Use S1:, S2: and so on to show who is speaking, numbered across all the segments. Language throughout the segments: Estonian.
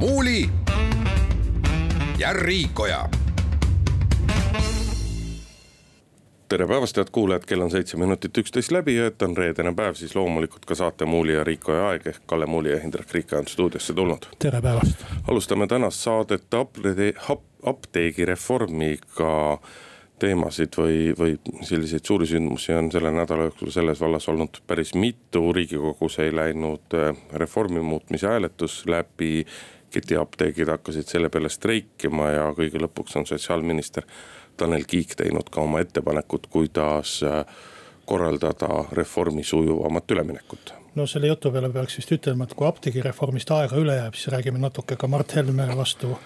S1: Muuli ja Riikoja.
S2: tere päevast, head kuulajad, kell on seitse minutit üksteist läbi ja et on reedene päev, siis loomulikult ka saate Muuli ja Riikoja aeg ehk Kalle Muuli ja Hindrek Riika on stuudiosse tulnud.
S3: tere päevast.
S2: alustame tänast saadet apteegireformiga teemasid või, või selliseid suuri sündmusi on selle nädala jooksul selles vallas olnud päris mitu. riigikogus ei läinud äh, reformi muutmise hääletus läbi ketiapteegid hakkasid selle peale streikima ja kõige lõpuks on sotsiaalminister Tanel Kiik teinud ka oma ettepanekud, kuidas äh, korraldada reformi sujuvamat üleminekut
S3: no selle jutu peale peaks vist ütlema, et kui apteegireformist aega üle jääb, siis räägime natuke ka Mart Helme vastu,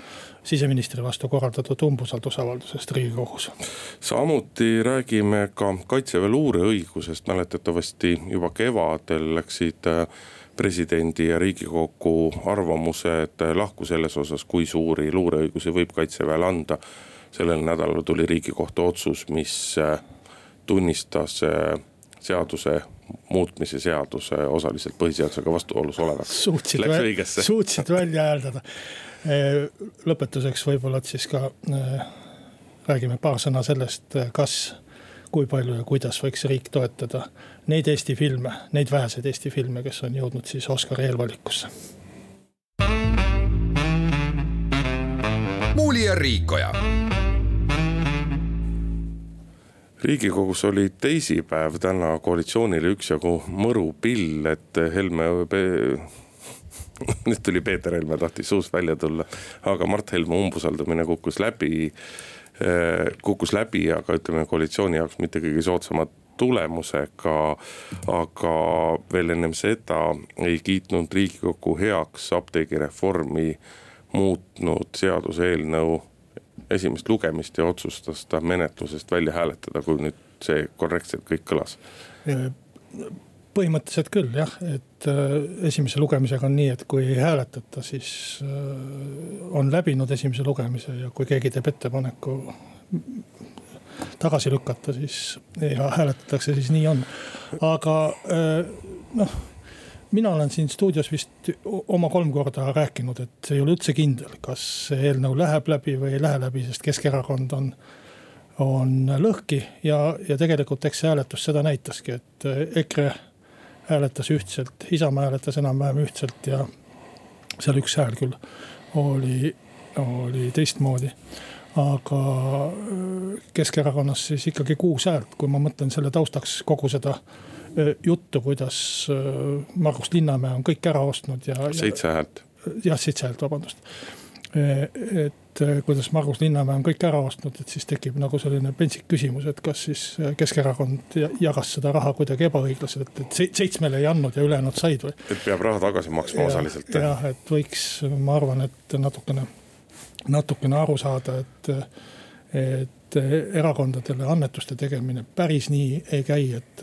S3: siseministri vastu korraldatud umbusaldusavaldusest riigikogus.
S2: samuti räägime ka kaitseväe luureõigusest, mäletatavasti juba kevadel läksid äh, presidendi ja riigikogu arvamused lahku selles osas, kui suuri luureõigusi võib kaitseväele anda. sellel nädalal tuli riigikohtu otsus, mis äh, tunnistas äh, seaduse muutmise seaduse osaliselt põhiseadusega vastuolus olevaks.
S3: suutsid, suutsid välja hääldada. Äh, lõpetuseks võib-olla siis ka räägime paar sõna sellest, kas kui palju ja kuidas võiks riik toetada neid Eesti filme, neid väheseid Eesti filme, kes on jõudnud siis Oscari eelvalikusse.
S1: muuli ja Riikoja.
S2: riigikogus oli teisipäev täna koalitsioonile üksjagu mõru pill, et Helme nüüd tuli Peeter Helme tahtis suust välja tulla, aga Mart Helme umbusaldamine kukkus läbi Äh, kukkus läbi, aga ütleme koalitsiooni jaoks mitte kõige soodsama tulemusega. aga veel ennem seda ei kiitnud riigikogu heaks apteegireformi muutnud seaduseelnõu esimest lugemist ja otsustas ta menetlusest välja hääletada, kui nüüd see korrektselt kõik kõlas
S3: põhimõtteliselt küll jah, et äh, esimese lugemisega on nii, et kui ei hääletata, siis äh, on läbinud esimese lugemise ja kui keegi teeb ettepaneku tagasi lükata, siis ja hääletatakse, siis nii on. aga äh, noh, mina olen siin stuudios vist oma kolm korda rääkinud, et ei ole üldse kindel, kas see eelnõu läheb läbi või ei lähe läbi, sest Keskerakond on on lõhki ja, ja tegelikult eks see hääletus seda näitaski, et EKRE hääletas ühtselt, Isamaa hääletas enam-vähem ühtselt ja seal üks hääl küll oli, oli teistmoodi. Aga äh, Keskerakonnas siis ikkagi kuus häält, kui ma mõtlen selle taustaks kogu seda äh, juttu, kuidas äh, Margus Linnamäe on kõik ära ostnud ja.
S2: seitse häält.
S3: jah, seitse häält, vabandust et kuidas Margus Linnamäe on kõik ära ostnud, et siis tekib nagu selline pentsik küsimus, et kas siis Keskerakond jagas seda raha kuidagi ebaõiglaselt, et seitsmele ei andnud ja ülejäänud said või?
S2: et peab raha tagasi maksma ja, osaliselt.
S3: jah, et võiks, ma arvan, et natukene, natukene aru saada, et, et erakondadele annetuste tegemine päris nii ei käi, et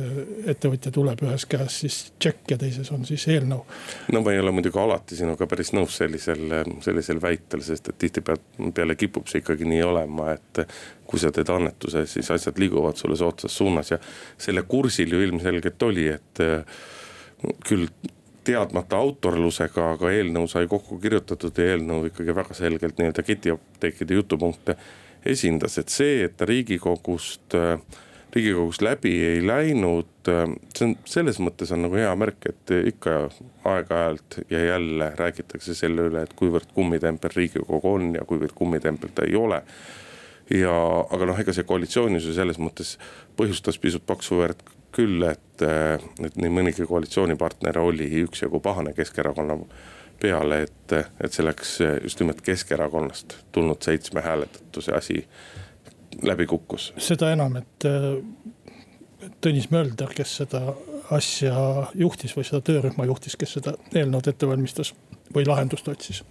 S3: ettevõtja tuleb ühes käes siis tšekk ja teises on siis eelnõu.
S2: no ma ei ole muidugi alati sinuga päris nõus sellisel, sellisel väitel, sest et tihtipeale kipub see ikkagi nii olema, et kui sa teed annetuse, siis asjad liiguvad sulle soodsas suunas ja selle kursil ju ilmselgelt oli, et küll teadmata autorlusega, aga eelnõu sai kokku kirjutatud ja eelnõu ikkagi väga selgelt nii-öelda ketiapteekide jutupunkte esindas, et see, et ta riigikogust, riigikogust läbi ei läinud. see on selles mõttes on nagu hea märk, et ikka aeg-ajalt ja jälle räägitakse selle üle, et kuivõrd kummitempel riigikogu on ja kuivõrd kummitempel ta ei ole ja, aga noh, ega see koalitsioon ju selles mõttes põhjustas pisut paksu verd küll, et, et nii mõnigi koalitsioonipartner oli üksjagu pahane Keskerakonna peale, et, et see läks just nimelt Keskerakonnast tulnud seitsme hääletatuse asi läbi kukkus.
S3: seda enam, et Tõnis Mölder, kes seda asja juhtis või seda töörühma juhtis, kes seda eelnõud ette valmistas või lahendust otsis.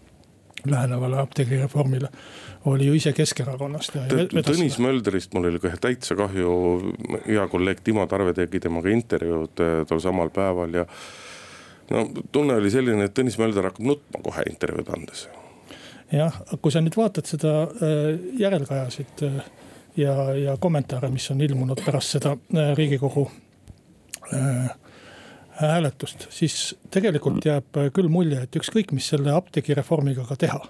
S3: Lähenevale apteegireformile oli ju ise Keskerakonnast.
S2: Tõnis Mölderist mul oli kohe täitsa kahju, hea kolleeg Timo Tarve tegi temaga intervjuud äh, tol samal päeval ja. no tunne oli selline, et Tõnis Mölder hakkab nutma kohe intervjuud andes.
S3: jah, kui sa nüüd vaatad seda äh, järelkajasid äh, ja, ja kommentaare, mis on ilmunud pärast seda riigikogu hääletust, siis tegelikult jääb küll mulje, et ükskõik, mis selle apteegireformiga ka teha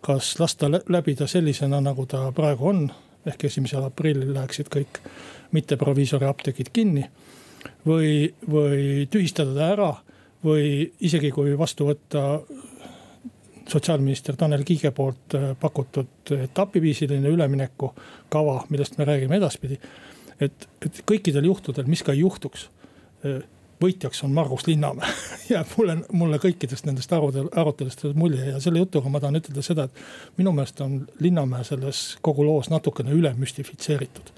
S3: kas lasta läbida sellisena, nagu ta praegu on, ehk esimesel aprillil läheksid kõik mitteproviisori apteegid kinni. või, või tühistada ta ära või isegi kui vastu võtta sotsiaalminister Tanel Kiige poolt äh, pakutud etapiviisiline üleminekukava, millest me räägime edaspidi. et, et kõikidel juhtudel, mis ka ei juhtuks äh, võitjaks on Margus Linnamäe jääb mulle, mulle kõikidest nendest arudel, aruteludest mulje ja selle jutuga ma tahan ütelda seda, et minu meelest on Linnamäe selles kogu loos natukene üle müstifitseeritud.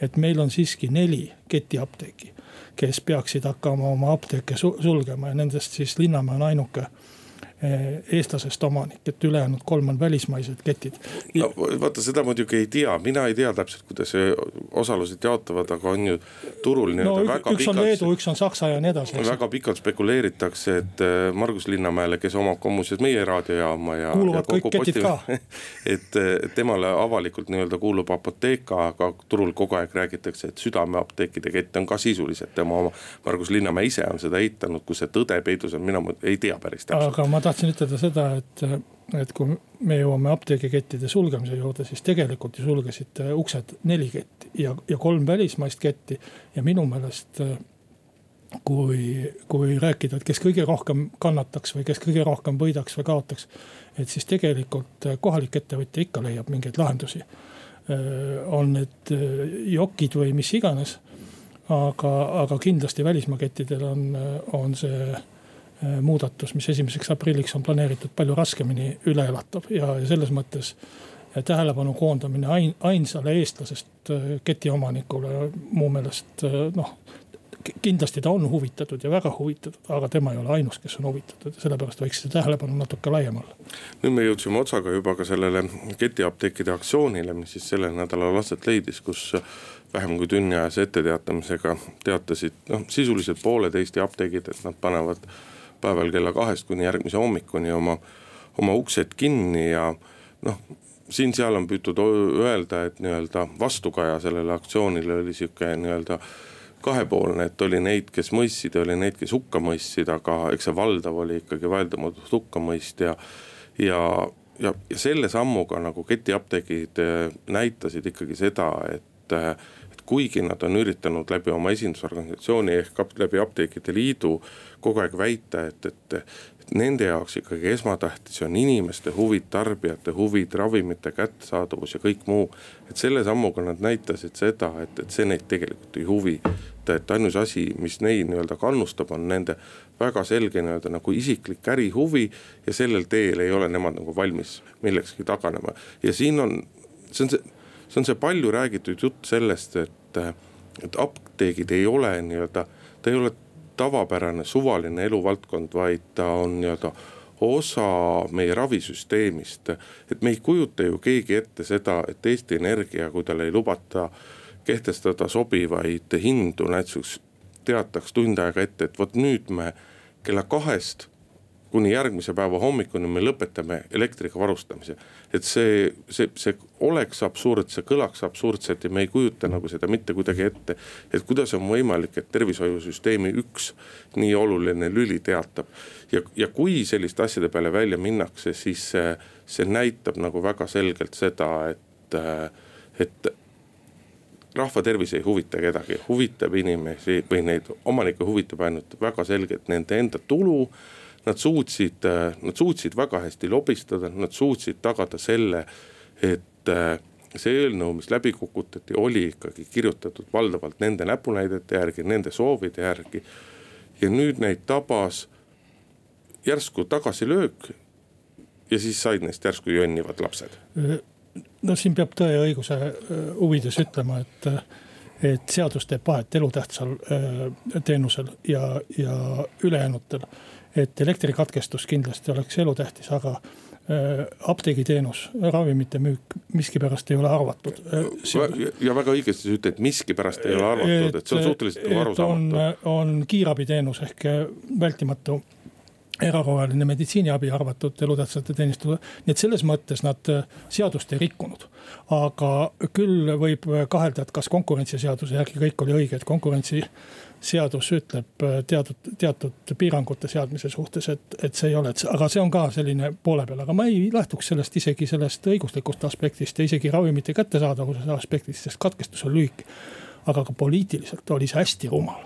S3: et meil on siiski neli ketiapteeki, kes peaksid hakkama oma apteeke sulgema ja nendest siis Linnamäe on ainuke Eh, eestlasest omanik, et ülejäänud kolm on välismaised ketid.
S2: no vaata, seda muidugi ei tea, mina ei tea täpselt, kuidas osalused jaotavad, aga on ju turul
S3: nii-öelda no, väga. üks on Leedu, üks on Saksa ja nii edasi.
S2: väga pikalt spekuleeritakse, et eh, Margus Linnamäele, kes omab ka muuseas meie raadiojaama ja.
S3: kuuluvad ja kõik ketid ka.
S2: et temale avalikult nii-öelda kuulub Apotheka, aga turul kogu aeg räägitakse, et südameapteekide kett on ka sisuliselt tema oma. Margus Linnamäe ise on seda eitanud, kus see tõde peidus on, mina ei tea päris täpselt.
S3: aga ma tahtsin ütelda seda, et, et kui me jõuame apteegikettide sulgemise juurde, siis tegelikult ju sulgesid uksed neli ketti ja, ja kolm välismaist ketti. ja minu meelest kui, kui rääkida, et kes kõige rohkem kannataks või kes kõige rohkem võidaks või kaotaks. et siis tegelikult kohalik ettevõtja ikka leiab mingeid lahendusi. on need jokid või mis iganes. aga, aga kindlasti välismaa kettidel on, on see Äh, muudatus, mis esimeseks aprilliks on planeeritud, palju raskemini üle elatav ja, ja selles mõttes äh, tähelepanu koondamine ain-, ainsale eestlasest äh, ketiomanikule mu meelest noh. kindlasti ta on huvitatud ja väga huvitatud, aga tema ei ole ainus, kes on huvitatud ja sellepärast võiks see tähelepanu natuke laiem olla.
S2: nüüd me jõudsime otsaga juba ka sellele ketiapteekide aktsioonile, mis siis sellel nädalal aset leidis, kus vähem kui tunniajase etteteatamisega teatasid noh, sisuliselt pooled Eesti apteegid, et nad panevad päeval kella kahest kuni järgmise hommikuni oma, oma uksed kinni ja noh siin-seal on püütud öelda, et nii-öelda vastukaja sellele aktsioonile oli sihuke nii-öelda kahepoolne, et oli neid, kes mõistsid ja oli neid, kes hukka mõistsid, aga eks see valdav oli ikkagi vaieldamatult hukkamõist ja. ja, ja, ja selle sammuga nagu ketiapteegid äh, näitasid ikkagi seda, et äh, kuigi nad on üritanud läbi oma esindusorganisatsiooni ehk läbi Apteekide Liidu kogu aeg väita, et, et et nende jaoks ikkagi esmatähtis on inimeste huvid, tarbijate huvid, ravimite kättesaadavus ja kõik muu. et selle sammuga nad näitasid seda, et, et see neid tegelikult ei huvita, et ainus asi, mis neid nii-öelda kannustab, on nende väga selge nii-öelda nagu isiklik ärihuvi. ja sellel teel ei ole nemad nagu valmis millekski taganema ja siin on, see on see see on see palju räägitud jutt sellest, et, et apteegid ei ole nii-öelda, ta ei ole tavapärane suvaline eluvaldkond, vaid ta on nii-öelda osa meie ravisüsteemist. et me ei kujuta ju keegi ette seda, et Eesti Energia, kui talle ei lubata kehtestada sobivaid hindu, näiteks teataks tund aega ette, et vot nüüd me kella kahest kuni järgmise päeva hommikuni me lõpetame elektriga varustamise. et see, see, see oleks absurd, see kõlaks absurdselt ja me ei kujuta nagu seda mitte kuidagi ette. et kuidas on võimalik, et tervishoiusüsteemi üks nii oluline lüli teatab. ja, ja kui selliste asjade peale välja minnakse, siis see, see näitab nagu väga selgelt seda, et, et rahva tervis ei huvita kedagi, huvitab inimesi või neid omanikke huvitab ainult väga selgelt nende enda tulu nad suutsid, äh, nad suutsid väga hästi lobistada, nad suutsid tagada selle, et äh, see eelnõu, mis läbi kukutati, oli ikkagi kirjutatud valdavalt nende näpunäidete järgi, nende soovide järgi. ja nüüd neid tabas järsku tagasilöök ja siis said neist järsku jonnivad lapsed.
S3: no siin peab tõe ja õiguse äh, huvides ütlema, et, et seadus teeb vahet elutähtsal teenusel ja, ja ülejäänutel et elektrikatkestus kindlasti oleks elutähtis, aga apteegiteenus, ravimite müük miskipärast ei ole arvatud.
S2: ja väga õigesti sa ütled, miskipärast ei ole arvatud, et see on suhteliselt nagu arusaamatu.
S3: on kiirabiteenus ehk vältimatu erakorraline meditsiiniabi arvatud elutähtsate teenistusele. nii et selles mõttes nad äh, seadust ei rikkunud. aga küll võib kahelda, et kas konkurentsiseaduse järgi kõik oli õige, et konkurentsiseadus ütleb äh, teatud, teatud piirangute seadmise suhtes, et, et see ei ole, aga see on ka selline poole peal, aga ma ei lähtuks sellest isegi sellest õiguslikust aspektist ja isegi ravimite kättesaadavuse aspektist, sest katkestus on lühike. aga ka poliitiliselt oli see hästi rumal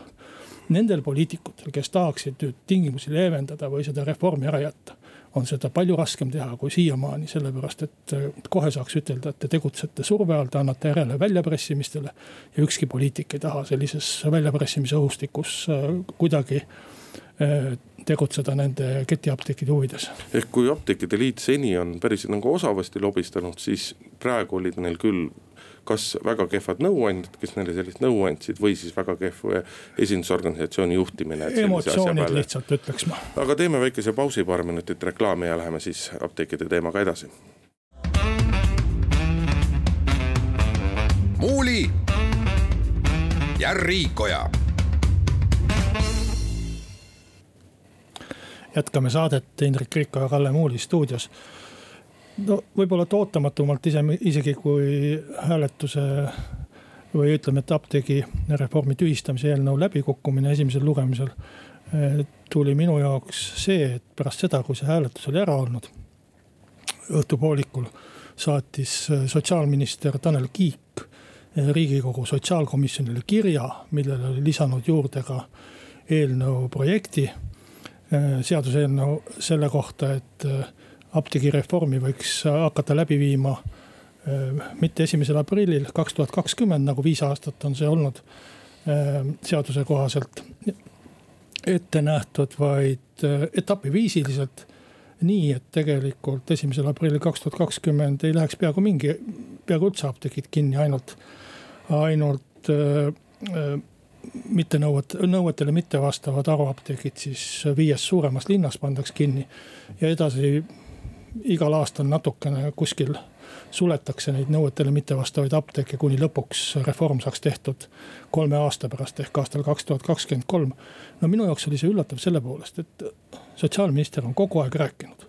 S3: nendel poliitikutel, kes tahaksid nüüd tingimusi leevendada või seda reformi ära jätta on seda palju raskem teha kui siiamaani, sellepärast et kohe saaks ütelda, et te tegutsete surve all, te annate järele väljapressimistele. ja ükski poliitik ei taha sellises väljapressimise õhustikus äh, kuidagi äh, tegutseda nende ketiapteekide huvides.
S2: ehk kui apteekide liit seni on päris nagu osavasti lobistanud, siis praegu olid neil küll kas väga kehvad nõuandjad, kes neile sellist nõu andsid või siis väga kehv esindusorganisatsiooni juhtimine.
S3: emotsioonid lihtsalt ütleks ma.
S2: aga teeme väikese pausi, paar minutit reklaami ja läheme siis apteekide teemaga edasi.
S1: muuli ja Riikoja
S3: jätkame saadet Indrek Riiko ja Kalle Muuli stuudios no võib-olla et ootamatult ise, isegi kui hääletuse või ütleme, et apteegireformi tühistamise eelnõu läbikukkumine esimesel lugemisel eh, tuli minu jaoks see, et pärast seda, kui see hääletus oli ära olnud, õhtupoolikul saatis eh, sotsiaalminister Tanel Kiik eh, riigikogu sotsiaalkomisjonile kirja, millele oli lisanud juurde ka eelnõu projekti, seaduseelnõu selle kohta, et apteegireformi võiks hakata läbi viima äh, mitte esimesel aprillil kaks tuhat kakskümmend, nagu viis aastat on see olnud äh, seaduse kohaselt ette nähtud, vaid äh, etapiviisiliselt. nii, et tegelikult esimesel aprillil kaks tuhat kakskümmend ei läheks peaaegu mingi, peaaegu üldse apteegid kinni, ainult, ainult mitte nõuet, nõuetele mitte vastavad haruapteegid siis viies suuremas linnas pandaks kinni. ja edasi igal aastal natukene kuskil suletakse neid nõuetele mittevastavaid apteeke, kuni lõpuks reform saaks tehtud kolme aasta pärast ehk aastal kaks tuhat kakskümmend kolm. no minu jaoks oli see üllatav selle poolest, et sotsiaalminister on kogu aeg rääkinud.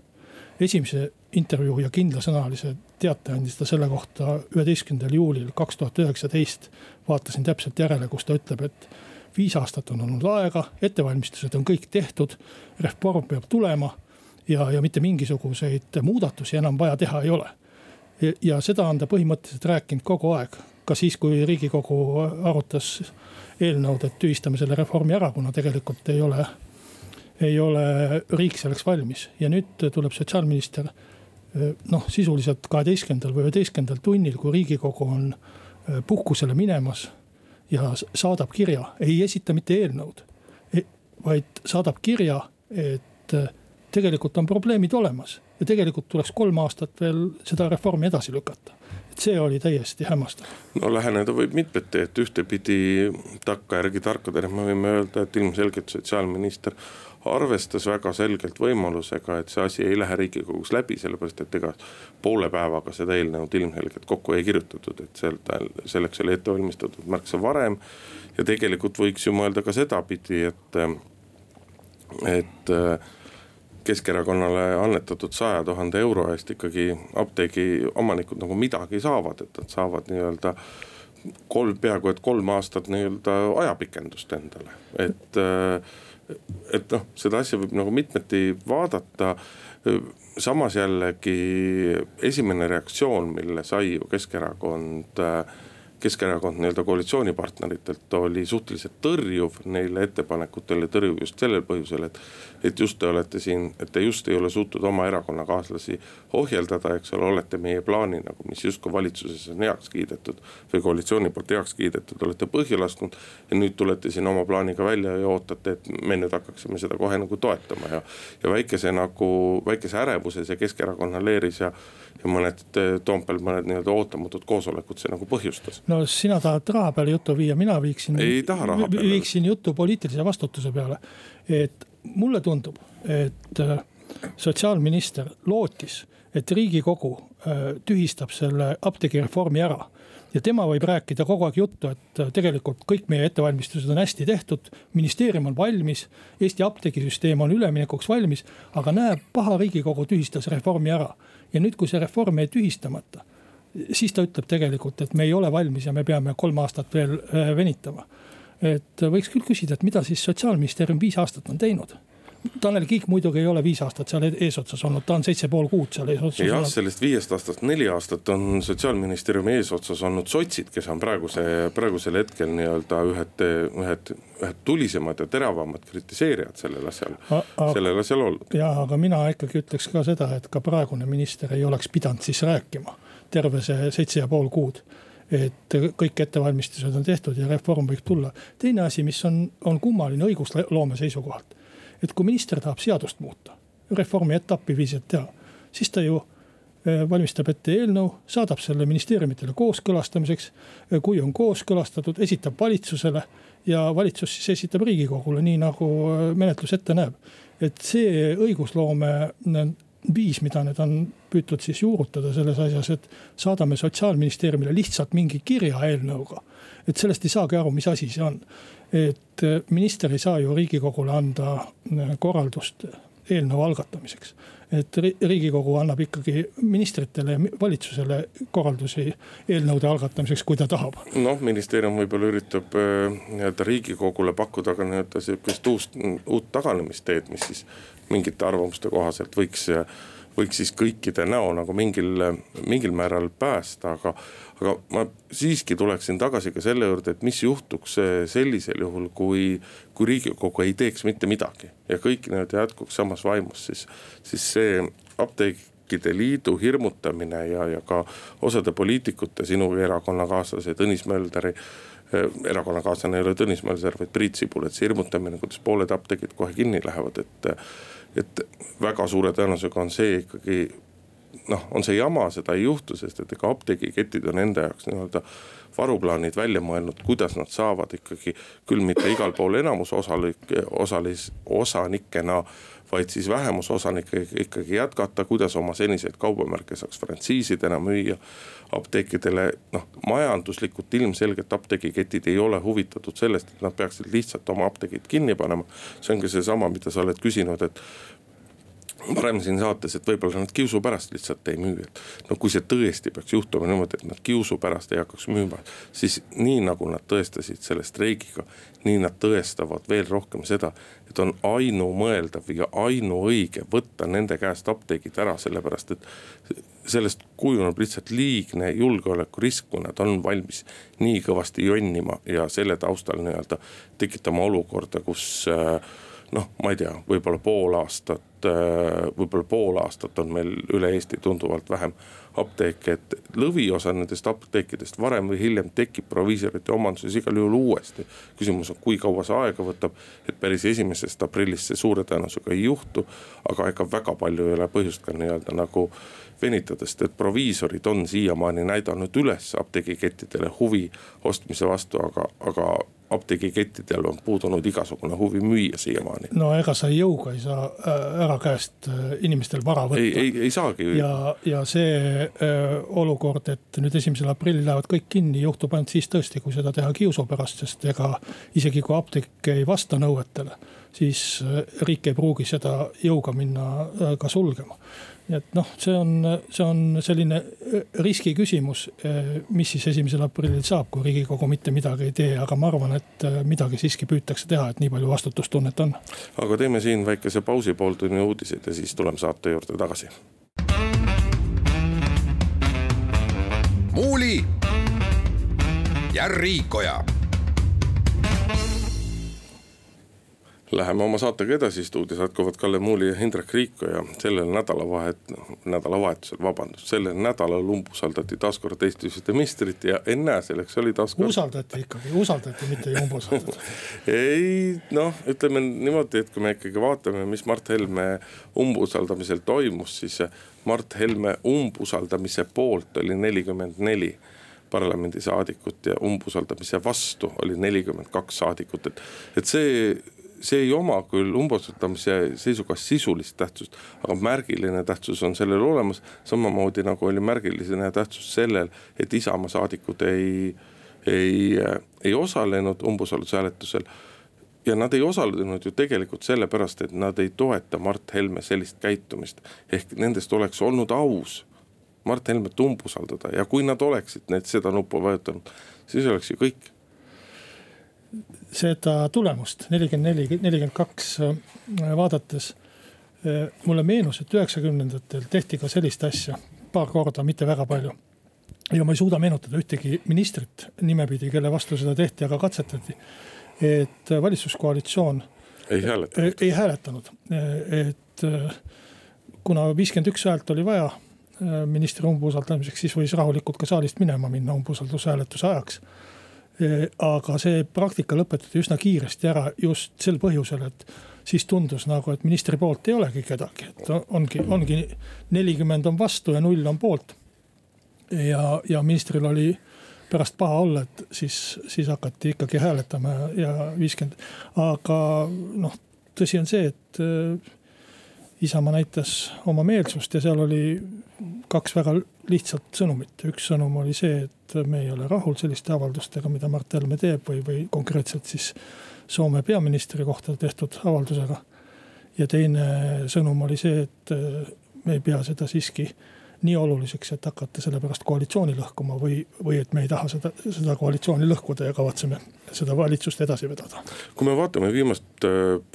S3: esimese intervjuu ja kindlasõnalise teate andis ta selle kohta üheteistkümnendal juulil kaks tuhat üheksateist. vaatasin täpselt järele, kus ta ütleb, et viis aastat on olnud aega, ettevalmistused on kõik tehtud, reform peab tulema ja, ja mitte mingisuguseid muudatusi enam vaja teha ei ole. ja seda on ta põhimõtteliselt rääkinud kogu aeg, ka siis, kui riigikogu arutas eelnõud, et tühistame selle reformi ära, kuna tegelikult ei ole, ei ole riik selleks valmis ja nüüd tuleb sotsiaalminister noh, sisuliselt kaheteistkümnendal või üheteistkümnendal tunnil, kui riigikogu on puhkusele minemas ja saadab kirja, ei esita mitte eelnõud, vaid saadab kirja, et tegelikult on probleemid olemas ja tegelikult tuleks kolm aastat veel seda reformi edasi lükata. et see oli täiesti hämmastav.
S2: no läheneda võib mitmeti, et ühtepidi takkajärgi tarkadena me võime öelda, et ilmselgelt sotsiaalminister arvestas väga selgelt võimalusega, et see asi ei lähe riigikogus läbi, sellepärast et ega poole päevaga seda eelnõud ilmselgelt kokku ei kirjutatud, et seal, selleks oli ette valmistatud märksa varem. ja tegelikult võiks ju mõelda ka sedapidi, et, et Keskerakonnale annetatud saja tuhande euro eest ikkagi apteegi omanikud nagu midagi saavad, et nad saavad nii-öelda kolm, peaaegu et kolm aastat nii-öelda ajapikendust endale, et. et noh, seda asja võib nagu mitmeti vaadata. samas jällegi esimene reaktsioon, mille sai ju Keskerakond Keskerakond nii-öelda koalitsioonipartneritelt oli suhteliselt tõrjuv neile ettepanekutele, tõrjuv just sellel põhjusel, et. et just te olete siin, et te just ei ole suutnud oma erakonnakaaslasi ohjeldada, eks ole, olete meie plaani nagu, mis justkui valitsuses on heaks kiidetud. või koalitsiooni poolt heaks kiidetud, olete põhja lasknud. ja nüüd tulete siin oma plaaniga välja ja ootate, et me nüüd hakkaksime seda kohe nagu toetama ja. ja väikese nagu, väikese ärevuses ja Keskerakonna leeris ja ja mõned Toompeal mõned nii-öelda ootamatud koosolekud see nagu põhjustas.
S3: no sina tahad raha peale juttu viia, mina viiksin.
S2: ei taha raha peale.
S3: viiksin juttu poliitilise vastutuse peale. et mulle tundub, et äh, sotsiaalminister lootis, et riigikogu tühistab selle apteegireformi ära ja tema võib rääkida kogu aeg juttu, et tegelikult kõik meie ettevalmistused on hästi tehtud. ministeerium on valmis, Eesti apteegisüsteem on üleminekuks valmis, aga näe, paha riigikogu tühistas reformi ära. ja nüüd, kui see reform jäi tühistamata, siis ta ütleb tegelikult, et me ei ole valmis ja me peame kolm aastat veel venitama. et võiks küll küsida, et mida siis sotsiaalministeerium viis aastat on teinud Tanel Kiik muidugi ei ole viis aastat seal eesotsas olnud, ta on seitse pool kuud seal eesotsas.
S2: jah, sellest viiest aastast neli aastat on sotsiaalministeeriumi eesotsas olnud sotsid, kes on praeguse, praegusel hetkel nii-öelda ühed, ühed, ühed tulisemad ja teravamad kritiseerijad sellel asjal, sellel asjal olnud.
S3: jah, aga mina ikkagi ütleks ka seda, et ka praegune minister ei oleks pidanud siis rääkima terve see seitse ja pool kuud et kõik ettevalmistused on tehtud ja reform võib tulla. teine asi, mis on, on kummaline õigusloome seisukohalt et kui minister tahab seadust muuta, reformi etappi viiselt teha, siis ta ju äh, valmistab ette eelnõu, saadab selle ministeeriumitele kooskõlastamiseks. kui on kooskõlastatud, esitab valitsusele ja valitsus siis esitab riigikogule, nii nagu äh, menetlus ette näeb. et see õigusloome viis, mida nüüd on püütud siis juurutada selles asjas, et saadame sotsiaalministeeriumile lihtsalt mingi kirja eelnõuga. et sellest ei saagi aru, mis asi see on et äh, minister ei saa ju riigikogule anda äh, korraldust eelnõu algatamiseks. Et riigikogu annab ikkagi ministritele ja valitsusele korraldusi eelnõude algatamiseks, kui ta tahab.
S2: noh, ministeerium võib-olla üritab äh, nii-öelda riigikogule pakkuda ka nii-öelda sihukest uust, uut taganemisteed, mis siis mingite arvamuste kohaselt võiks võiks siis kõikide näo nagu mingil, mingil määral päästa, aga. aga ma siiski tuleksin tagasi ka selle juurde, et mis juhtuks sellisel juhul, kui, kui riigikogu ei teeks mitte midagi. ja kõik nii-öelda jätkuks samas vaimus, siis, siis see apteekide liidu hirmutamine ja, ja ka osade poliitikute, sinu erakonnakaaslase Tõnis Mölderi eh, erakonnakaaslane ei ole Tõnis Mölder, vaid Priit Sibul, et see hirmutamine, kuidas pooled apteegid kohe kinni lähevad, et et väga suure tõenäosusega on see ikkagi noh, on see jama, seda ei juhtu, sest et ega apteegiketid on enda jaoks nii-öelda varuplaanid välja mõelnud, kuidas nad saavad ikkagi küll mitte igal pool enamus osalik, osalis, osanikena. vaid siis vähemusosanikega ikkagi jätkata, kuidas oma seniseid kaubamärke saaks frantsiisidena müüa. Apteekidele noh, majanduslikult ilmselgelt apteegiketid ei ole huvitatud sellest, et nad peaksid lihtsalt oma apteegid kinni panema. see ongi seesama, mida sa oled küsinud, et varem siin saates, et võib-olla nad kiusu pärast lihtsalt ei müü, et. no kui see tõesti peaks juhtuma niimoodi, et nad kiusu pärast ei hakkaks müüma, siis nii nagu nad tõestasid selle streigiga. nii nad tõestavad veel rohkem seda, et on ainumõeldav ja ainuõige võtta nende käest apteegid ära, sellepärast et. sellest kujuneb lihtsalt liigne julgeolekurisk, kui nad on valmis nii kõvasti jonnima ja selle taustal nii-öelda tekitama olukorda, kus äh, noh, ma ei tea, võib-olla pool aastat, võib-olla pool aastat on meil üle Eesti tunduvalt vähem apteeke, et lõviosa nendest apteekidest varem või hiljem tekib proviisorite omanduses igal juhul uuesti. küsimus on, kui kaua see aega võtab, et päris esimesest aprillist see suure tõenäosusega ei juhtu. aga ega väga palju ei ole põhjust ka nii-öelda nagu venitada, sest et proviisorid on siiamaani näidanud üles apteegikettidele huvi ostmise vastu, aga, aga apteegikettidel on puudunud igasugune huvi müüa siiamaani.
S3: no ega sa jõuga ei saa äh, ära käest äh, inimestel vara võtta.
S2: ei, ei, ei saagi.
S3: ja, ja see äh, olukord, et nüüd esimesel aprillil lähevad kõik kinni, juhtub ainult siis tõesti, kui seda teha kiusu pärast, sest ega isegi kui apteek ei vasta nõuetele, siis äh, riik ei pruugi seda jõuga minna äh, ka sulgema nii et noh, see on, see on selline äh, riski küsimus, mis siis esimesel aprillil saab, kui riigikogu mitte midagi ei tee, aga ma arvan, et midagi siiski püütakse teha, et nii palju vastutustunnet on.
S2: aga teeme siin väikese pausi, pooltunni uudised ja siis tuleme saate juurde tagasi.
S1: muuli ja Riikoja
S2: Läheme oma saatega edasi, stuudios jätkuvad Kalle Muuli ja Indrek Riiko ja sellel nädalavahet-, nädalavahetusel, vabandust, sellel nädalal umbusaldati taas kord Eesti siseministrit ja ennäe, selleks oli taas kord.
S3: usaldati ikkagi, usaldati, mitte ei umbusaldatud
S2: ei noh, ütleme niimoodi, et kui me ikkagi vaatame, mis Mart Helme umbusaldamisel toimus, siis Mart Helme umbusaldamise poolt oli nelikümmend neli parlamendisaadikut ja umbusaldamise vastu oli nelikümmend kaks saadikut, et, et see see ei oma küll umbusaldamise seisukohast sisulist tähtsust, aga märgiline tähtsus on sellel olemas. samamoodi nagu oli märgiline tähtsus sellel, et Isamaa saadikud ei, ei, ei osalenud umbusaldushääletusel ja nad ei osalenud ju tegelikult sellepärast, et nad ei toeta Mart Helme sellist käitumist. ehk nendest oleks olnud aus Mart Helmet umbusaldada ja kui nad oleksid need seda nuppu vajutanud, siis oleks ju kõik.
S3: Seda tulemust nelikümmend neli, nelikümmend kaks äh, vaadates äh, mulle meenus, et üheksakümnendatel tehti ka sellist asja paar korda, mitte väga palju. ja ma ei suuda meenutada ühtegi ministrit nimepidi, kelle vastu seda tehti, aga katsetati et valitsuskoalitsioon.
S2: ei hääletanud.
S3: ei hääletanud, et kuna viiskümmend üks häält oli vaja ministri umbusaldamiseks, siis võis rahulikult ka saalist minema minna umbusaldushääletuse ajaks. Aga see praktika lõpetati üsna kiiresti ära just sel põhjusel, et siis tundus nagu, et ministri poolt ei olegi kedagi, et ongi, ongi nelikümmend on vastu ja null on poolt. ja, ja ministril oli pärast paha olla, et siis, siis hakati ikkagi hääletama ja viiskümmend. aga noh, tõsi on see, et äh, Isamaa näitas oma meelsust ja seal oli kaks väga lihtsat sõnumit. üks sõnum oli see, et me ei ole rahul selliste avaldustega, mida Mart Helme teeb või, või konkreetselt siis Soome peaministri kohta tehtud avaldusega. ja teine sõnum oli see, et me ei pea seda siiski nii oluliseks, et hakata sellepärast koalitsiooni lõhkuma või, või et me ei taha seda, seda koalitsiooni lõhkuda ja kavatseme seda valitsust edasi vedada.
S2: kui me vaatame viimast,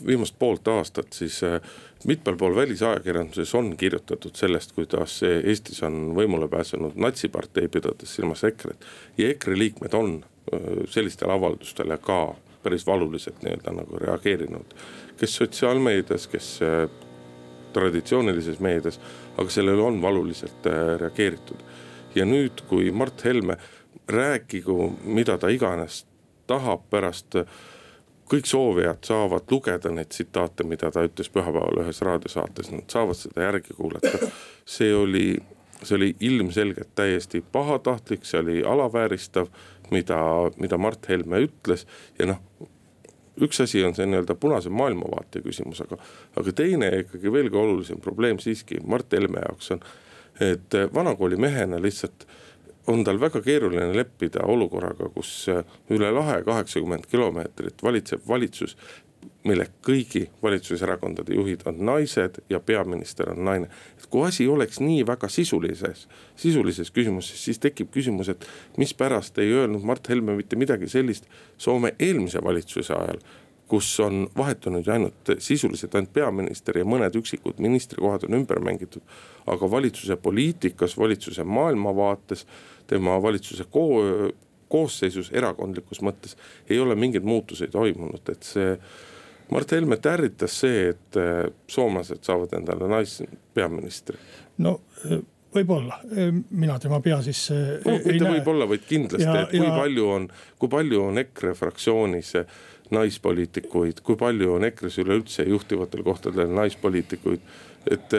S2: viimast poolt aastat, siis äh, mitmel pool välisajakirjanduses on kirjutatud sellest, kuidas Eestis on võimule pääsenud natsipartei, pidades silmas EKRE-t. ja EKRE liikmed on äh, sellistele avaldustele ka päris valuliselt nii-öelda nagu reageerinud. kes sotsiaalmeedias, kes äh, traditsioonilises meedias, aga sellele on valuliselt äh, reageeritud. ja nüüd, kui Mart Helme rääkigu, mida ta iganes tahab pärast kõik soovijad saavad lugeda neid tsitaate, mida ta ütles pühapäeval ühes raadiosaates, nad saavad seda järgi kuulata. see oli, see oli ilmselgelt täiesti pahatahtlik, see oli alavääristav, mida, mida Mart Helme ütles ja noh üks asi on see nii-öelda punase maailmavaate küsimus, aga, aga teine ikkagi veelgi olulisem probleem siiski Mart Helme jaoks on, et vanakooli mehena lihtsalt on tal väga keeruline leppida olukorraga, kus üle lahe kaheksakümmend kilomeetrit valitseb valitsus, mille kõigi valitsuserakondade juhid on naised ja peaminister on naine. et kui asi oleks nii väga sisulises, sisulises küsimuses, siis tekib küsimus, et mispärast ei öelnud Mart Helme mitte midagi sellist Soome eelmise valitsuse ajal kus on vahetunud ju ainult sisuliselt ainult peaminister ja mõned üksikud ministrikohad on ümber mängitud. aga valitsuse poliitikas, valitsuse maailmavaates, tema valitsuse ko koosseisus, erakondlikus mõttes ei ole mingeid muutuseid toimunud, et see Mart Helmet ärritas see, et äh, soomlased saavad endale naispeaministri.
S3: no äh, võib-olla, äh, mina tema pea sisse
S2: no, mitte võib-olla, vaid kindlasti, et kui ja... palju on, kui palju on EKRE fraktsioonis naispoliitikuid, kui palju on EKRE-s üleüldse juhtivatel kohtadel naispoliitikuid et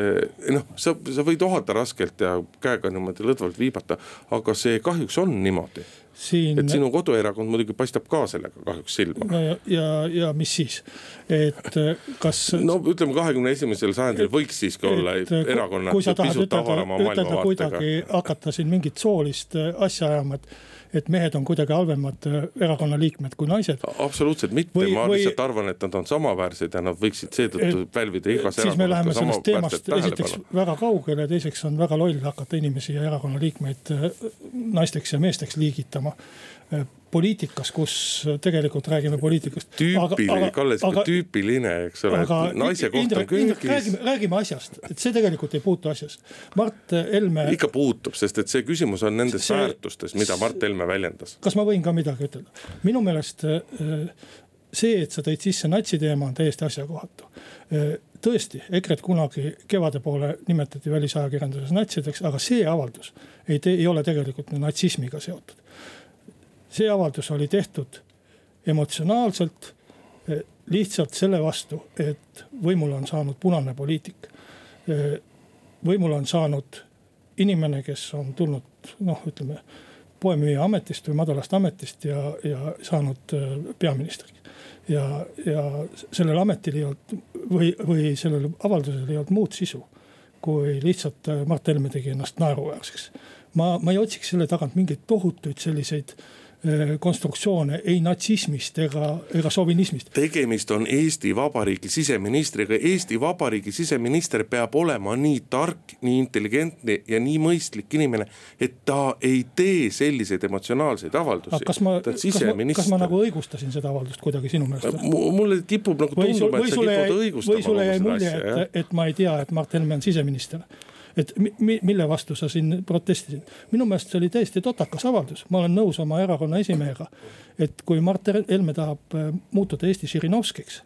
S2: noh, sa, sa võid ohata raskelt ja käega niimoodi lõdvalt viibata, aga see kahjuks on niimoodi siin. et sinu koduerakond muidugi paistab ka sellega kahjuks silma.
S3: no ja, ja, ja mis siis, et kas.
S2: no ütleme, kahekümne esimesel sajandil võiks siiski olla erakonnad pisut avarama maailmavaatega.
S3: hakata siin mingit soolist äh, asja ajama, et et mehed on kuidagi halvemad äh, erakonna liikmed kui naised.
S2: absoluutselt mitte, ma või... lihtsalt arvan, et nad on samaväärsed ja nad võiksid seetõttu pälvida igas
S3: erakonnas. siis me läheme sellest teemast esiteks väga kaugele, teiseks on väga loll hakata inimesi ja erakonna liikmeid äh, naisteks ja meesteks liigitama äh, poliitikas, kus tegelikult räägime poliitikast.
S2: tüüpiline, Kalle, tüüpiline, eks ole, naise koht on köögis.
S3: räägime, räägime asjast, et see tegelikult ei puutu asjasse. Mart Helme.
S2: ikka puutub, sest et see küsimus on nendes see, väärtustes, mida Mart Helme väljendas.
S3: kas ma võin ka midagi ütelda? minu meelest äh, see, et sa tõid sisse natsi teema, on täiesti asjakohatu. Äh, tõesti, EKRE-t kunagi kevade poole nimetati välisajakirjanduses natsideks, aga see avaldus ei, ei ole tegelikult natsismiga seotud see avaldus oli tehtud emotsionaalselt eh, lihtsalt selle vastu, et võimule on saanud punane poliitik. Eh, võimule on saanud inimene, kes on tulnud noh, ütleme poemüüja ametist või madalast ametist ja, ja saanud peaministriks. ja, ja sellel ametil ei olnud või, või sellel avaldusel ei olnud muud sisu kui lihtsalt Mart Helme tegi ennast naeruväärseks. ma, ma ei otsiks selle tagant mingeid tohutuid selliseid Äh, konstruktsioone ei natsismist ega, ega šovinismist.
S2: tegemist on Eesti Vabariigi siseministriga, Eesti Vabariigi siseminister peab olema nii tark, nii intelligentne ja nii mõistlik inimene. et ta ei tee selliseid emotsionaalseid avaldusi.
S3: kas ma, kas ma, kas ma nagu õigustasin seda avaldust kuidagi sinu meelest?
S2: mulle kipub nagu tunduma, et sa kipud õigustama.
S3: või sulle jäi mulje, et, et ma ei tea, et Mart Helme on siseminister et mi, mille vastu sa siin protestisid. minu meelest see oli täiesti totakas avaldus, ma olen nõus oma erakonna esimehega. et kui Mart Helme tahab äh, muutuda Eesti Žirinovskiks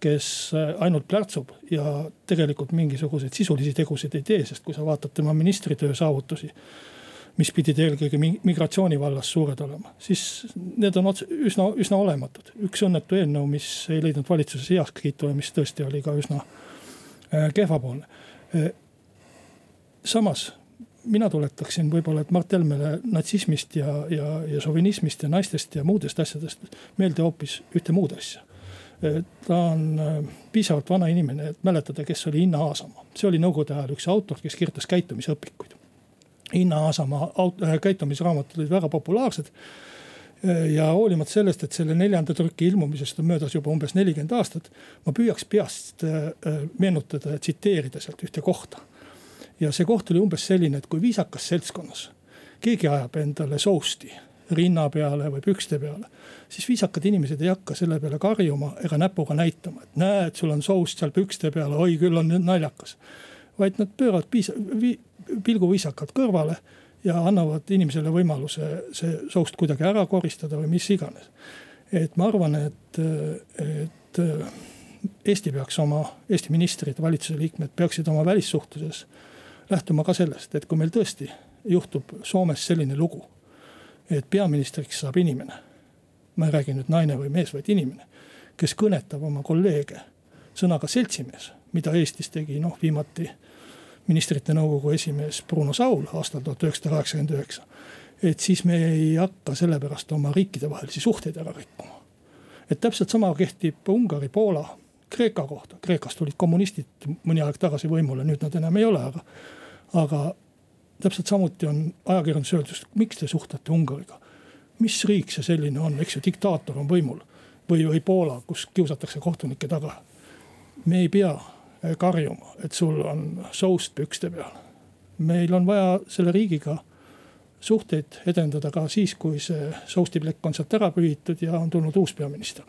S3: kes äh, ainult plärtsub ja tegelikult mingisuguseid sisulisi tegusid ei tee, sest kui sa vaatad tema ministritöö saavutusi. mis pidid eelkõige migratsiooni vallas suured olema, siis need on otse, üsna, üsna olematud. üks õnnetu eelnõu, mis ei leidnud valitsuses heakskiitu ja mis tõesti oli ka üsna äh, kehvapoolne samas mina tuletaksin võib-olla, et Mart Helmele natsismist ja, ja, ja šovinismist ja naistest ja muudest asjadest meelde hoopis ühte muud asja. ta on äh, piisavalt vana inimene, et mäletada, kes oli Inna Aasamaa, see oli nõukogude ajal üks autor, kes kirjutas käitumisõpikuid. Inna Aasamaa äh, käitumisraamatud olid väga populaarsed äh, ja hoolimata sellest, et selle neljanda trüki ilmumisest on möödas juba umbes nelikümmend aastat. ma püüaks peast meenutada ja tsiteerida sealt ühte kohta ja see koht oli umbes selline, et kui viisakas seltskonnas keegi ajab endale sousti rinna peale või pükste peale. siis viisakad inimesed ei hakka selle peale karjuma ega näpuga näitama, et näed, sul on soust seal pükste peal, oi küll on naljakas. vaid nad pööravad piisa- vi,, pilgu viisakalt kõrvale ja annavad inimesele võimaluse see soust kuidagi ära koristada või mis iganes. et ma arvan, et, et Eesti peaks oma, Eesti ministrid, valitsuse liikmed peaksid oma välissuhtluses lähtuma ka sellest, et kui meil tõesti juhtub Soomes selline lugu, et peaministriks saab inimene. ma ei räägi nüüd naine või mees, vaid inimene, kes kõnetab oma kolleege sõnaga seltsimees, mida Eestis tegi noh, viimati ministrite nõukogu esimees Bruno Saul aastal tuhat üheksasada kaheksakümmend üheksa. et siis me ei hakka sellepärast oma riikidevahelisi suhteid ära rikkuma. et täpselt sama kehtib Ungari, Poola Kreeka kohta, Kreekas tulid kommunistid mõni aeg tagasi võimule, nüüd nad enam ei ole, aga. aga täpselt samuti on ajakirjandus öeldud, miks te suhtlete Ungariga. mis riik see selline on, eks ju, diktaator on võimul või, või Poola, kus kiusatakse kohtunikke taga. me ei pea karjuma, et sul on soust pükste peal. meil on vaja selle riigiga suhteid edendada ka siis, kui see soustiplekk on sealt ära pühitud ja on tulnud uus peaminister.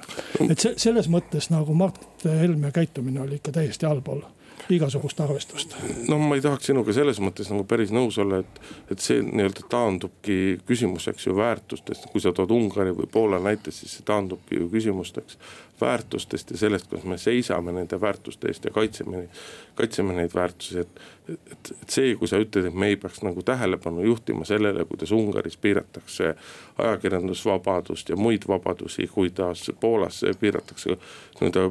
S3: et see, selles mõttes nagu Mart Helme käitumine oli ikka täiesti allpool igasugust arvestust.
S2: no ma ei tahaks sinuga selles mõttes nagu päris nõus olla, et, et see nii-öelda taandubki küsimuseks ju väärtustest, kui sa tood Ungari või Poola näite, siis see taandubki ju küsimusteks väärtustest ja sellest, kas me seisame nende väärtuste eest ja kaitseme kaitseme neid väärtusi, et. et, et see, kui sa ütled, et me ei peaks nagu tähelepanu juhtima sellele, kuidas Ungaris piiratakse ajakirjandusvabadust ja muid vabadusi, kuidas Poolas piiratakse nii-öelda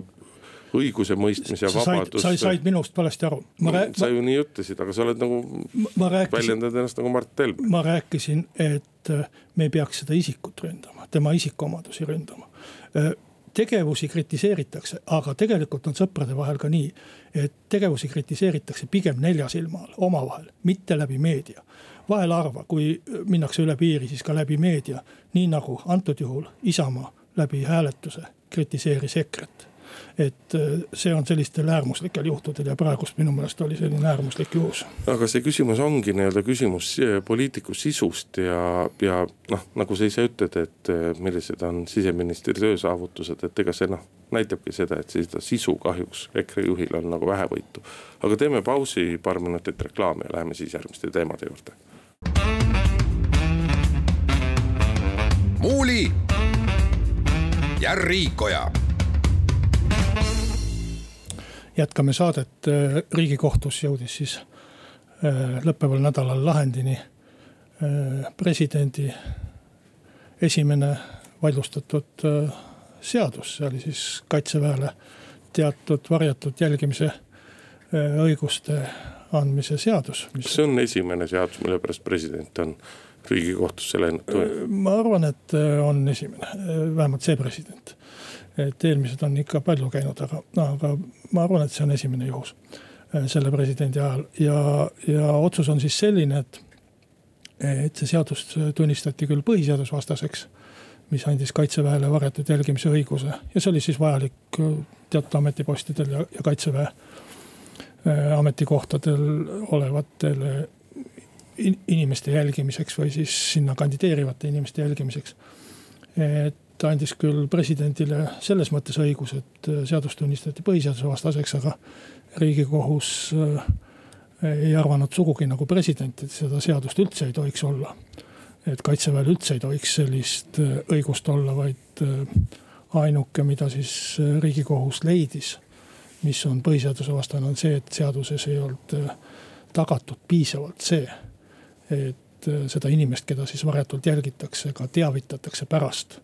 S2: õigusemõistmise vabadus.
S3: sa said minust valesti aru.
S2: No, sa ju nii ütlesid, aga sa oled nagu, väljendad ennast nagu Mart Helme.
S3: ma rääkisin, et äh, me ei peaks seda isikut ründama, tema isikuomadusi ründama äh, tegevusi kritiseeritakse, aga tegelikult on sõprade vahel ka nii, et tegevusi kritiseeritakse pigem nelja silma all, omavahel, mitte läbi meedia. vahel harva, kui minnakse üle piiri, siis ka läbi meedia, nii nagu antud juhul Isamaa läbi hääletuse kritiseeris EKRE-t et äh, see on sellistel äärmuslikel juhtudel ja praegust minu meelest oli selline äärmuslik juhus.
S2: aga see küsimus ongi nii-öelda küsimus äh, poliitiku sisust ja, ja noh, nagu sa ise ütled, et äh, millised on siseministri töösaavutused, et ega see noh, näitabki seda, et seda sisu kahjuks EKRE juhil on nagu vähevõitu. aga teeme pausi, paar minutit reklaami ja läheme siis järgmiste teemade juurde.
S1: muuli ja Riikoja
S3: jätkame saadet, äh, riigikohtus jõudis siis äh, lõppeval nädalal lahendini äh, presidendi esimene vaidlustatud seadus, see oli siis kaitseväele teatud varjatud jälgimise õiguste andmise seadus.
S2: kas see on esimene seadus, mille pärast president on riigikohtusse läinud?
S3: ma arvan, et on esimene, vähemalt see president. Et eelmised on ikka palju käinud, aga, aga ma arvan, et see on esimene juhus selle presidendi ajal ja, ja otsus on siis selline, et et see seadus tunnistati küll põhiseadusvastaseks, mis andis kaitseväele varjatud jälgimise õiguse ja see oli siis vajalik äh, teatud ametipostidel ja, ja kaitseväe äh, ametikohtadel olevatele inimeste jälgimiseks või siis sinna kandideerivate inimeste jälgimiseks. et andis küll presidendile selles mõttes õigus, et äh, seadus tunnistati põhiseadusvastaseks, aga riigikohus ei arvanud sugugi nagu president, et seda seadust üldse ei tohiks olla. et kaitseväel üldse ei tohiks sellist äh, õigust olla, vaid äh, ainuke, mida siis äh, riigikohus leidis, mis on põhiseadusevastane, on see, et seaduses ei olnud tagatud piisavalt see, et seda inimest, keda siis varjatult jälgitakse, ka teavitatakse pärast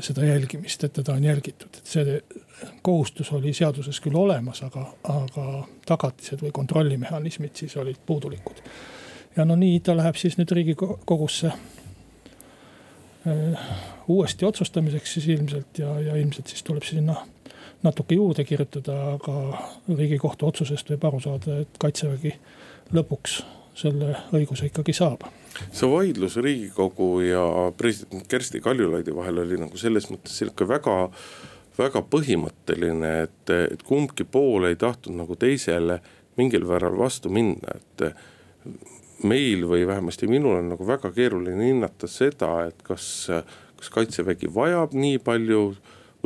S3: seda jälgimist, et teda on jälgitud, et see kohustus oli seaduses küll olemas, aga, aga tagatised või kontrollimehhanismid siis olid puudulikud. ja no nii ta läheb siis nüüd riigikogusse äh, uuesti otsustamiseks siis ilmselt ja, ja ilmselt siis tuleb sinna natuke juurde kirjutada, aga riigikohtu otsusest võib aru saada, et kaitsevägi lõpuks selle õiguse ikkagi saab.
S2: see vaidlus riigikogu ja president Kersti Kaljulaidi vahel oli nagu selles mõttes sihuke väga väga põhimõtteline, et, et kumbki pool ei tahtnud nagu teisele mingil määral vastu minna, et. meil või vähemasti minul on nagu väga keeruline hinnata seda, et kas, kas kaitsevägi vajab nii palju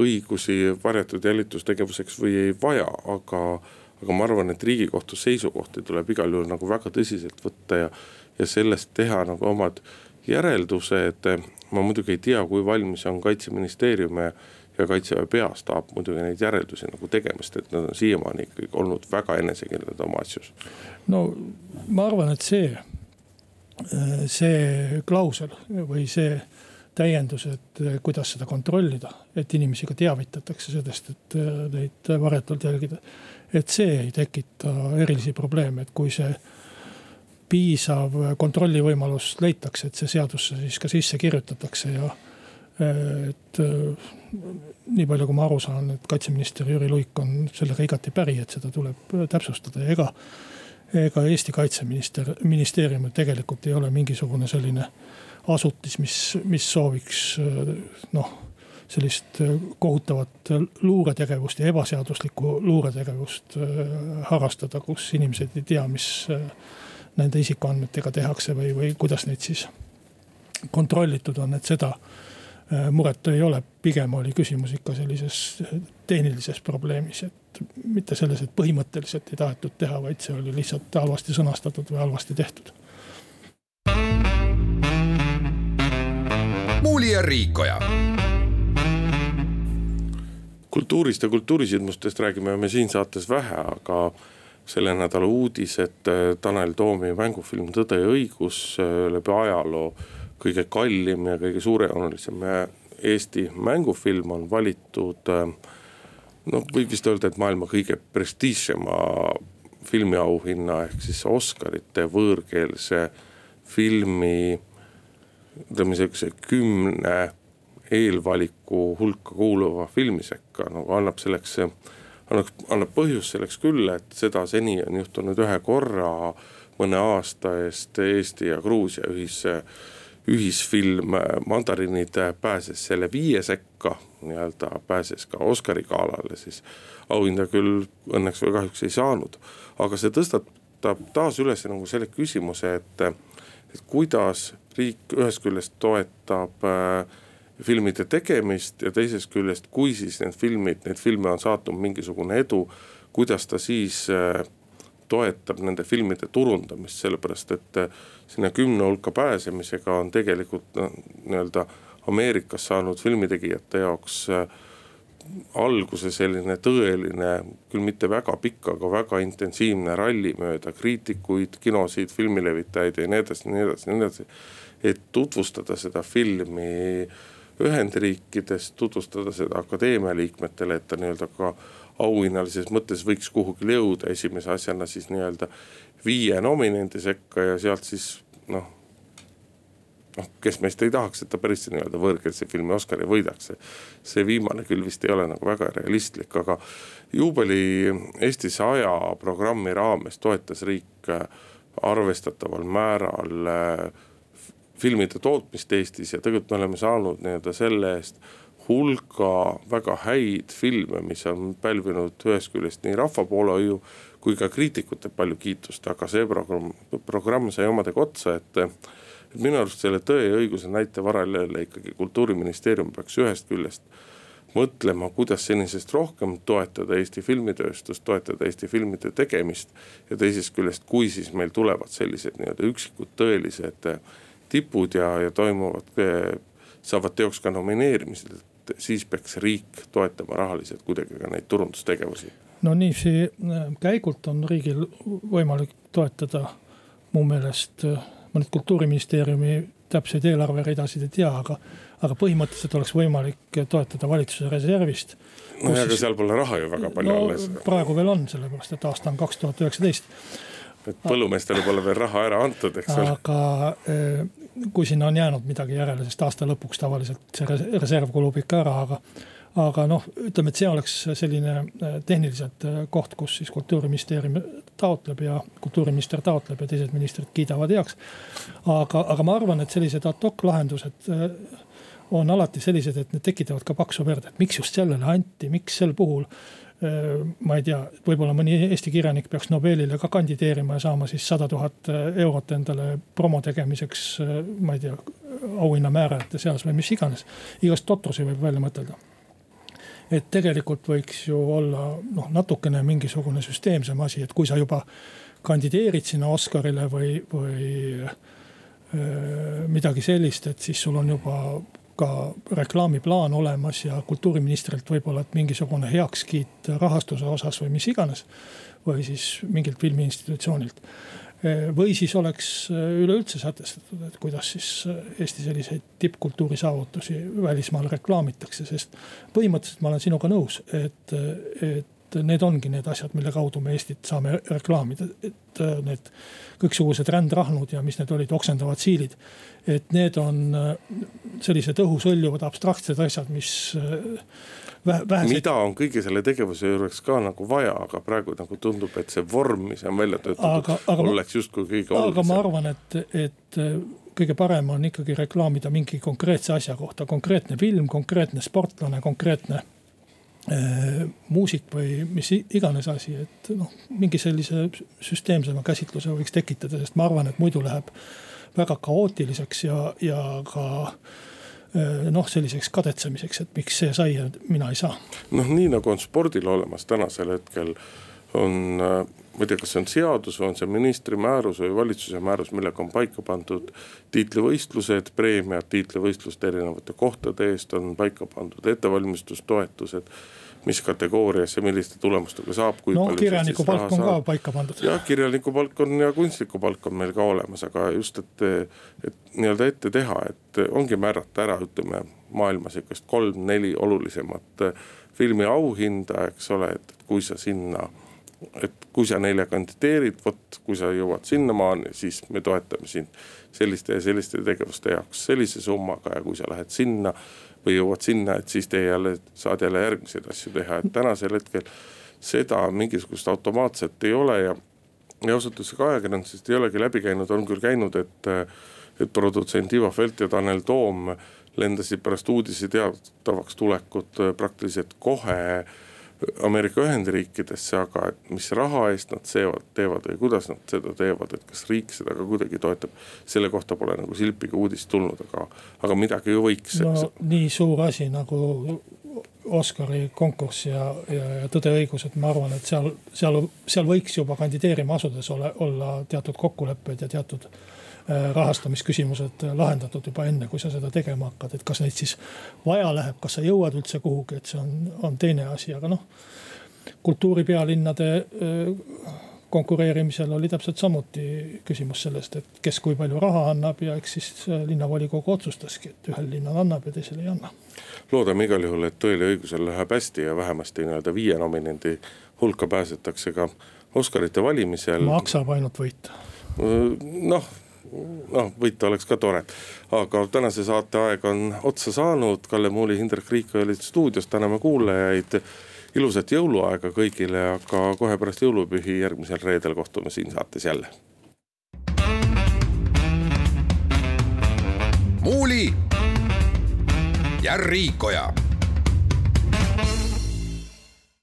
S2: õigusi varjatud jälitustegevuseks või ei vaja, aga. Aga ma arvan, et riigikohtu seisukohti tuleb igal juhul nagu väga tõsiselt võtta ja, ja sellest teha nagu omad järeldused. ma muidugi ei tea, kui valmis on kaitseministeerium ja ja kaitseväe peastaap muidugi neid järeldusi nagu tegemist, et nad on siiamaani ikkagi olnud väga enesekindlad oma asjus.
S3: no ma arvan, et see, see klausel või see täiendus, et kuidas seda kontrollida, et inimesi ka teavitatakse sellest, et neid varjatult jälgida. Et see ei tekita erilisi probleeme, et kui see piisav kontrollivõimalus leitakse, et see seadusse siis ka sisse kirjutatakse ja et äh, nii palju, kui ma aru saan, et kaitseminister Jüri Luik on sellega igati päri, et seda tuleb täpsustada ja ega. ega Eesti kaitseminister, ministeeriumil tegelikult ei ole mingisugune selline asutis, mis, mis sooviks äh, noh sellist kohutavat luuretegevust ja ebaseaduslikku luuretegevust äh, harrastada, kus inimesed ei tea, mis nende isikuandmetega tehakse või, või kuidas neid siis kontrollitud on, et seda Äh, muret ei ole, pigem oli küsimus ikka sellises äh, tehnilises probleemis, et mitte selles, et põhimõtteliselt ei tahetud teha, vaid see oli lihtsalt halvasti sõnastatud või halvasti tehtud.
S1: muuli ja Riikoja.
S2: Kultuurist ja kultuurisündmustest räägime me siin saates vähe, aga selle nädala uudis, et äh, Tanel Toomi mängufilm Tõde ja õigus läbi ajaloo kõige kallim ja kõige suurejoonelisem Eesti mängufilm on valitud. noh, võib vist öelda, et maailma kõige prestiižsema filmiauhinna ehk siis Oscarite võõrkeelse filmi. ütleme sihukese kümne eelvaliku hulka kuuluva filmi sekka, nagu annab selleks, annab, annab põhjust selleks küll, et seda seni on juhtunud ühe korra mõne aasta eest Eesti ja Gruusia ühise ühisfilm Mandarinid pääses selle viie sekka, nii-öelda pääses ka Oscari galale, siis auhinda küll õnneks või kahjuks ei saanud. aga see tõstatab taas üles nagu selle küsimuse, et, et kuidas riik ühest küljest toetab äh, filmide tegemist ja teisest küljest, kui siis need filmid, neid filme on saatnud mingisugune edu, kuidas ta siis äh, toetab nende filmide turundamist, sellepärast et äh, sinna kümne hulka pääsemisega on tegelikult noh, nii-öelda Ameerikas saanud filmitegijate jaoks äh, alguse selline tõeline, küll mitte väga pikk, aga väga intensiivne ralli mööda kriitikuid, kinosid, filmilevitajaid ja nii edasi, nii edasi, nii edasi. et tutvustada seda filmi Ühendriikides, tutvustada seda akadeemia liikmetele, et ta nii-öelda ka auhinnalises mõttes võiks kuhugile jõuda esimese asjana siis nii-öelda viie nominendi sekka ja sealt siis noh noh, kes meist ei tahaks, et ta päris nii-öelda võõrkeelse filmi Oscari võidaks. see viimane küll vist ei ole nagu väga realistlik, aga juubeli Eesti saja programmi raames toetas riik arvestataval määral äh, filmide tootmist Eestis ja tegelikult me oleme saanud nii-öelda selle eest hulka väga häid filme, mis on pälvinud ühest küljest nii rahva poolehoiu kui ka kriitikute palju kiitust, aga see programm, programm sai omadega otsa, et minu arust selle Tõe ja õiguse näite varal jälle ikkagi kultuuriministeerium peaks ühest küljest mõtlema, kuidas senisest rohkem toetada Eesti filmitööstust, toetada Eesti filmide tegemist. ja teisest küljest, kui siis meil tulevad sellised nii-öelda üksikud tõelised tipud ja, ja toimuvad, saavad teoks ka nomineerimised, et siis peaks riik toetama rahaliselt kuidagi ka neid turundustegevusi.
S3: no niiviisi äh, käigult on riigil võimalik toetada mu meelest, äh, ma nüüd kultuuriministeeriumi täpseid eelarveridasid ei tea, aga, aga põhimõtteliselt oleks võimalik toetada valitsuse reservist.
S2: no ja, aga seal pole raha ju väga palju no, alles.
S3: praegu veel on, sellepärast et aasta on kaks tuhat üheksateist
S2: et põllumeestele pole veel raha ära antud, eks ole.
S3: aga kui sinna on jäänud midagi järele, sest aasta lõpuks tavaliselt see reserv kulub ikka ära, aga. aga noh, ütleme, et see oleks selline eh, tehniliselt eh, koht, kus siis kultuuriministeerium taotleb ja kultuuriminister taotleb ja teised ministrid kiidavad heaks. aga, aga ma arvan, et sellised ad hoc lahendused on alati sellised, et need tekitavad ka paksu verd, et miks just sellele anti, miks sel puhul Äh, ma ei tea, võib-olla mõni Eesti kirjanik peaks Nobelile ka kandideerima ja saama siis sada tuhat äh, eurot endale promo tegemiseks, äh, ma ei tea, auhinnamäärajate seas või mis iganes. igast totrusi võib välja mõtelda. et tegelikult võiks ju olla noh, natukene mingisugune süsteemsem asi, et kui sa juba kandideerid sinna Oscarile või, või midagi sellist, et siis sul on juba ka reklaamiplaan olemas ja kultuuriministrilt võib-olla mingisugune heakskiit rahastuse osas või mis iganes. või siis mingilt filmiinstitutsioonilt. või siis oleks üleüldse sätestatud, et kuidas siis Eesti selliseid tippkultuuri saavutusi välismaal reklaamitakse, sest põhimõtteliselt ma olen sinuga nõus, et, et et need ongi need asjad, mille kaudu me Eestit saame reklaamida, et äh, need kõiksugused rändrahnud ja mis need olid, oksendavad siilid. et need on äh, sellised õhusõljuvad abstraktsed asjad, mis äh,
S2: vähesed. mida on kõige selle tegevuse juures ka nagu vaja, aga praegu nagu tundub, et see vorm, mis on välja töötatud, oleks justkui kõige olulisem.
S3: aga ma arvan, et, et kõige parem on ikkagi reklaamida mingi konkreetse asja kohta, konkreetne film, konkreetne sportlane, konkreetne muusik või mis iganes asi, et noh, mingi sellise süsteemsema käsitluse võiks tekitada, sest ma arvan, et muidu läheb väga kaootiliseks ja, ja ka äh, noh, selliseks kadetsemiseks, et miks see sai ja mina ei saa.
S2: noh, nii nagu on spordil olemas tänasel hetkel on, äh, ma ei tea, kas see on seadus või on see ministri määrus või valitsuse määrus, millega on paika pandud tiitlivõistlused, preemiad tiitlivõistluste erinevate kohtade eest on paika pandud ettevalmistustoetused mis kategooriasse, milliste tulemustega saab.
S3: no kirjaniku palk on ka paika pandud.
S2: jah, kirjaniku palk on ja kunstniku palk on meil ka olemas, aga just, et, et nii-öelda ette teha, et ongi määrata ära, ütleme maailma sihukest kolm-neli olulisemat filmi auhinda, eks ole, et kui sa sinna et kui sa neile kandideerid, vot kui sa jõuad sinnamaani, siis me toetame sind selliste ja selliste tegevuste jaoks sellise summaga ja kui sa lähed sinna või jõuad sinna, et siis tee jälle, saad jälle järgmiseid asju teha, et tänasel hetkel seda mingisugust automaatset ei ole ja. ja ausalt öeldes ka ajakirjandusest ei olegi läbi käinud, on küll käinud, et, et produtsent Ivo Felt ja Tanel Toom lendasid pärast uudise teatavaks tulekut praktiliselt kohe Ameerika Ühendriikidesse, aga mis raha eest nad seevad, teevad või kuidas nad seda teevad, et kas riik seda ka kuidagi toetab. selle kohta pole nagu silpiga uudist tulnud, aga, aga midagi ju võiks.
S3: no nii suur asi nagu Oscari konkurss ja, ja, ja Tõde ja õigus, et ma arvan, et seal, seal, seal võiks juba kandideerima asudes ole, olla teatud kokkulepped ja teatud rahastamisküsimused lahendatud juba enne, kui sa seda tegema hakkad, et kas neid siis vaja läheb, kas sa jõuad üldse kuhugi, et see on, on teine asi, aga noh. kultuuripealinnade äh, konkureerimisel oli täpselt samuti küsimus sellest, et kes kui palju raha annab ja eks siis linnavolikogu otsustaski, et ühel linnal annab ja teisel ei anna.
S2: loodame igal juhul, et Tõele õigusel läheb hästi ja vähemasti nii-öelda viie nominendi hulka pääsetakse ka Oscarite valimisel.
S3: maksab ainult võita.
S2: noh noh, võita oleks ka tore. aga tänase saate aeg on otsa saanud, Kalle Muuli, Hindrek Riik olid stuudios, täname kuulajaid ilusat jõuluaega kõigile, aga kohe pärast jõulupühi järgmisel reedel kohtume siin saates jälle.
S1: muuli ja Riikoja